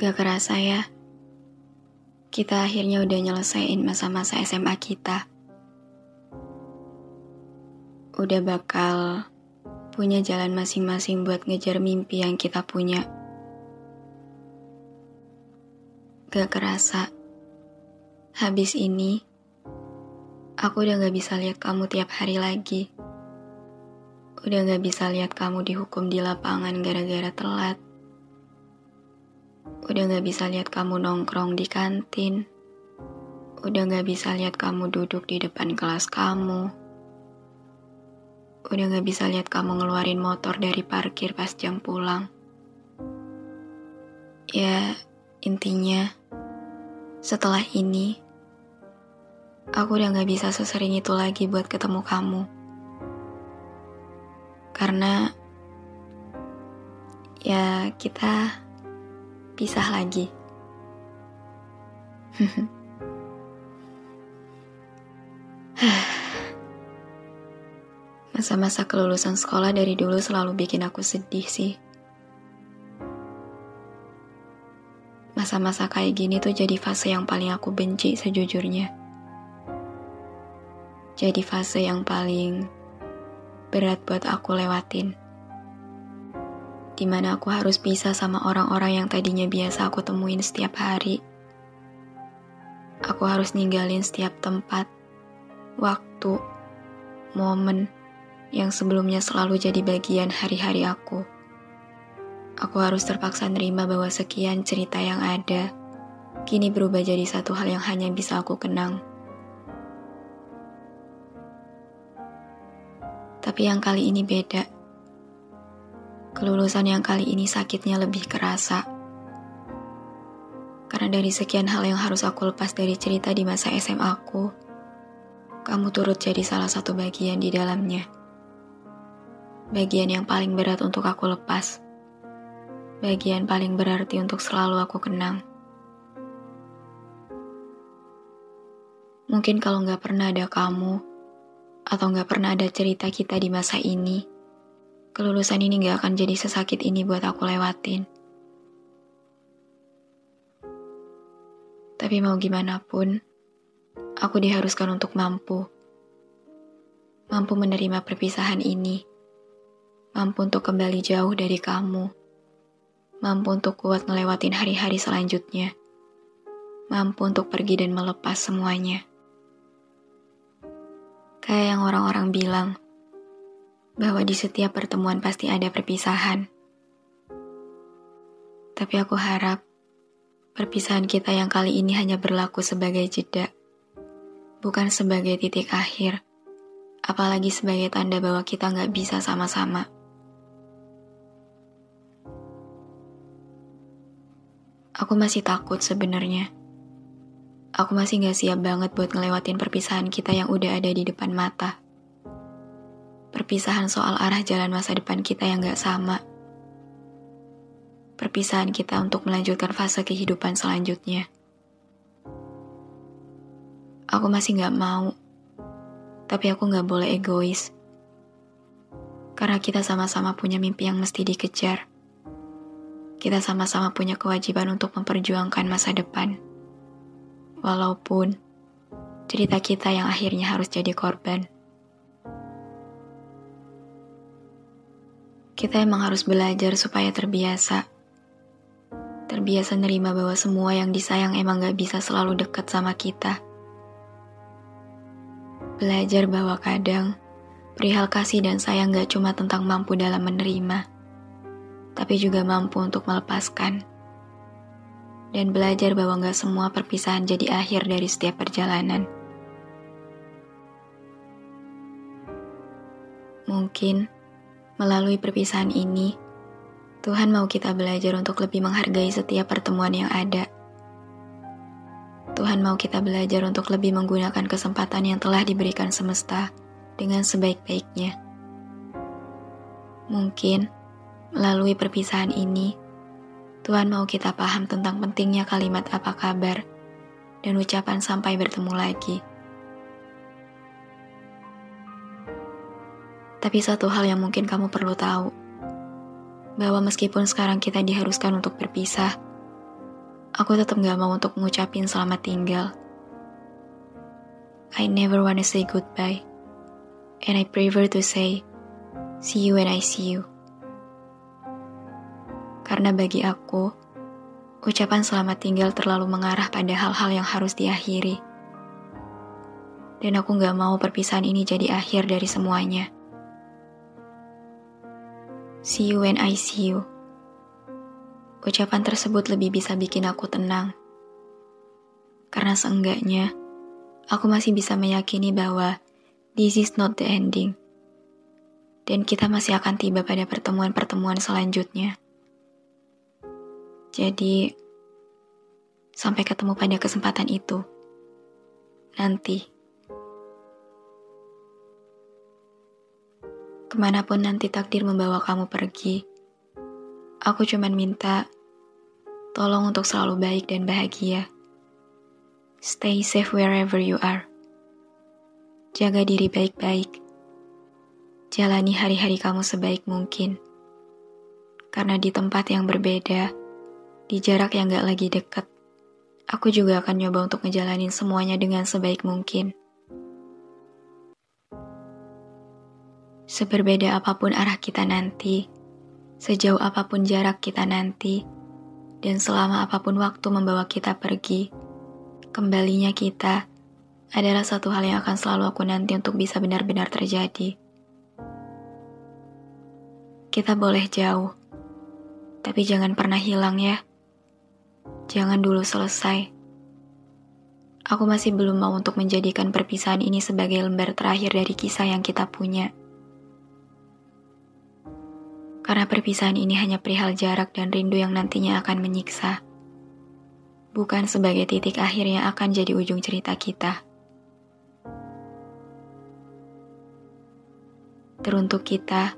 Gak kerasa ya, kita akhirnya udah nyelesain masa-masa SMA kita. Udah bakal punya jalan masing-masing buat ngejar mimpi yang kita punya. Gak kerasa, habis ini aku udah gak bisa lihat kamu tiap hari lagi. Udah gak bisa lihat kamu dihukum di lapangan gara-gara telat. Udah gak bisa lihat kamu nongkrong di kantin. Udah gak bisa lihat kamu duduk di depan kelas kamu. Udah gak bisa lihat kamu ngeluarin motor dari parkir pas jam pulang. Ya, intinya, setelah ini, aku udah gak bisa sesering itu lagi buat ketemu kamu. Karena, ya kita pisah lagi. Masa-masa kelulusan sekolah dari dulu selalu bikin aku sedih sih. Masa-masa kayak gini tuh jadi fase yang paling aku benci sejujurnya. Jadi fase yang paling berat buat aku lewatin di mana aku harus pisah sama orang-orang yang tadinya biasa aku temuin setiap hari. Aku harus ninggalin setiap tempat, waktu, momen yang sebelumnya selalu jadi bagian hari-hari aku. Aku harus terpaksa nerima bahwa sekian cerita yang ada kini berubah jadi satu hal yang hanya bisa aku kenang. Tapi yang kali ini beda Kelulusan yang kali ini sakitnya lebih kerasa. Karena dari sekian hal yang harus aku lepas dari cerita di masa SMA aku, kamu turut jadi salah satu bagian di dalamnya. Bagian yang paling berat untuk aku lepas. Bagian paling berarti untuk selalu aku kenang. Mungkin kalau nggak pernah ada kamu, atau nggak pernah ada cerita kita di masa ini, kelulusan ini gak akan jadi sesakit ini buat aku lewatin. Tapi mau gimana pun, aku diharuskan untuk mampu. Mampu menerima perpisahan ini. Mampu untuk kembali jauh dari kamu. Mampu untuk kuat ngelewatin hari-hari selanjutnya. Mampu untuk pergi dan melepas semuanya. Kayak yang orang-orang bilang, bahwa di setiap pertemuan pasti ada perpisahan. Tapi aku harap perpisahan kita yang kali ini hanya berlaku sebagai jeda, bukan sebagai titik akhir, apalagi sebagai tanda bahwa kita nggak bisa sama-sama. Aku masih takut sebenarnya. Aku masih gak siap banget buat ngelewatin perpisahan kita yang udah ada di depan mata perpisahan soal arah jalan masa depan kita yang gak sama. Perpisahan kita untuk melanjutkan fase kehidupan selanjutnya. Aku masih gak mau, tapi aku gak boleh egois. Karena kita sama-sama punya mimpi yang mesti dikejar. Kita sama-sama punya kewajiban untuk memperjuangkan masa depan. Walaupun cerita kita yang akhirnya harus jadi korban. Kita emang harus belajar supaya terbiasa. Terbiasa nerima bahwa semua yang disayang emang gak bisa selalu dekat sama kita. Belajar bahwa kadang perihal kasih dan sayang gak cuma tentang mampu dalam menerima, tapi juga mampu untuk melepaskan. Dan belajar bahwa gak semua perpisahan jadi akhir dari setiap perjalanan. Mungkin melalui perpisahan ini, Tuhan mau kita belajar untuk lebih menghargai setiap pertemuan yang ada. Tuhan mau kita belajar untuk lebih menggunakan kesempatan yang telah diberikan semesta dengan sebaik-baiknya. Mungkin melalui perpisahan ini, Tuhan mau kita paham tentang pentingnya kalimat apa kabar dan ucapan sampai bertemu lagi. Tapi satu hal yang mungkin kamu perlu tahu, bahwa meskipun sekarang kita diharuskan untuk berpisah, aku tetap gak mau untuk mengucapin selamat tinggal. I never wanna say goodbye, and I prefer to say, see you when I see you. Karena bagi aku, ucapan selamat tinggal terlalu mengarah pada hal-hal yang harus diakhiri. Dan aku gak mau perpisahan ini jadi akhir dari semuanya. See you when I see you. Ucapan tersebut lebih bisa bikin aku tenang. Karena seenggaknya, aku masih bisa meyakini bahwa this is not the ending. Dan kita masih akan tiba pada pertemuan-pertemuan selanjutnya. Jadi, sampai ketemu pada kesempatan itu. Nanti. Ke mana pun nanti takdir membawa kamu pergi, aku cuma minta tolong untuk selalu baik dan bahagia. Stay safe wherever you are. Jaga diri baik-baik. Jalani hari-hari kamu sebaik mungkin. Karena di tempat yang berbeda, di jarak yang gak lagi deket, aku juga akan nyoba untuk ngejalanin semuanya dengan sebaik mungkin. Seberbeda apa pun arah kita nanti, sejauh apa pun jarak kita nanti, dan selama apa pun waktu membawa kita pergi, kembalinya kita adalah satu hal yang akan selalu aku nanti untuk bisa benar-benar terjadi. Kita boleh jauh, tapi jangan pernah hilang ya. Jangan dulu selesai. Aku masih belum mau untuk menjadikan perpisahan ini sebagai lembar terakhir dari kisah yang kita punya. Karena perpisahan ini hanya perihal jarak dan rindu yang nantinya akan menyiksa. Bukan sebagai titik akhir yang akan jadi ujung cerita kita. Teruntuk kita,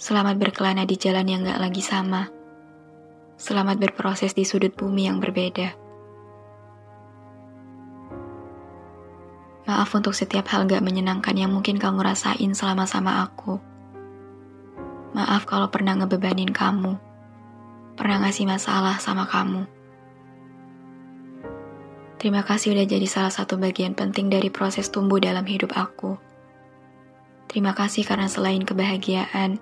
selamat berkelana di jalan yang gak lagi sama. Selamat berproses di sudut bumi yang berbeda. Maaf untuk setiap hal gak menyenangkan yang mungkin kamu rasain selama sama aku. Maaf kalau pernah ngebebanin kamu. Pernah ngasih masalah sama kamu. Terima kasih udah jadi salah satu bagian penting dari proses tumbuh dalam hidup aku. Terima kasih karena selain kebahagiaan,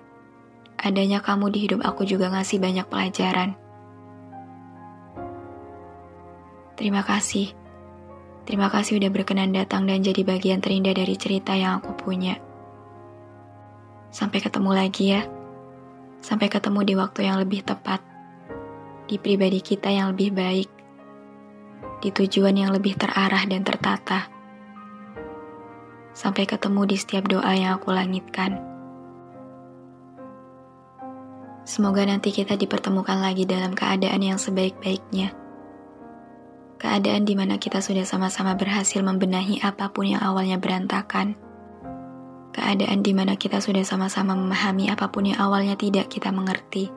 adanya kamu di hidup aku juga ngasih banyak pelajaran. Terima kasih. Terima kasih udah berkenan datang dan jadi bagian terindah dari cerita yang aku punya. Sampai ketemu lagi ya. Sampai ketemu di waktu yang lebih tepat, di pribadi kita yang lebih baik, di tujuan yang lebih terarah dan tertata. Sampai ketemu di setiap doa yang aku langitkan. Semoga nanti kita dipertemukan lagi dalam keadaan yang sebaik-baiknya. Keadaan di mana kita sudah sama-sama berhasil membenahi apa pun yang awalnya berantakan keadaan di mana kita sudah sama-sama memahami apa pun yang awalnya tidak kita mengerti.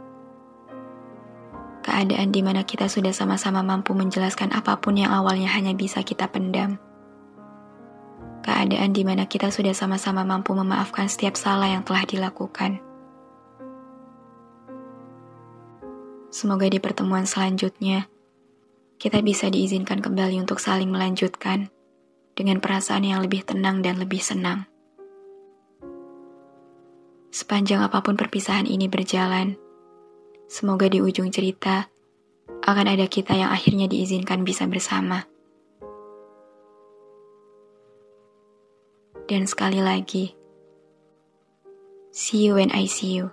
Keadaan di mana kita sudah sama-sama mampu menjelaskan apa pun yang awalnya hanya bisa kita pendam. Keadaan di mana kita sudah sama-sama mampu memaafkan setiap salah yang telah dilakukan. Semoga di pertemuan selanjutnya, kita bisa diizinkan kembali untuk saling melanjutkan dengan perasaan yang lebih tenang dan lebih senang. Sepanjang apa pun perpisahan ini berjalan, semoga di ujung cerita akan ada kita yang akhirnya diizinkan bisa bersama. Dan sekali lagi, see you when I see you.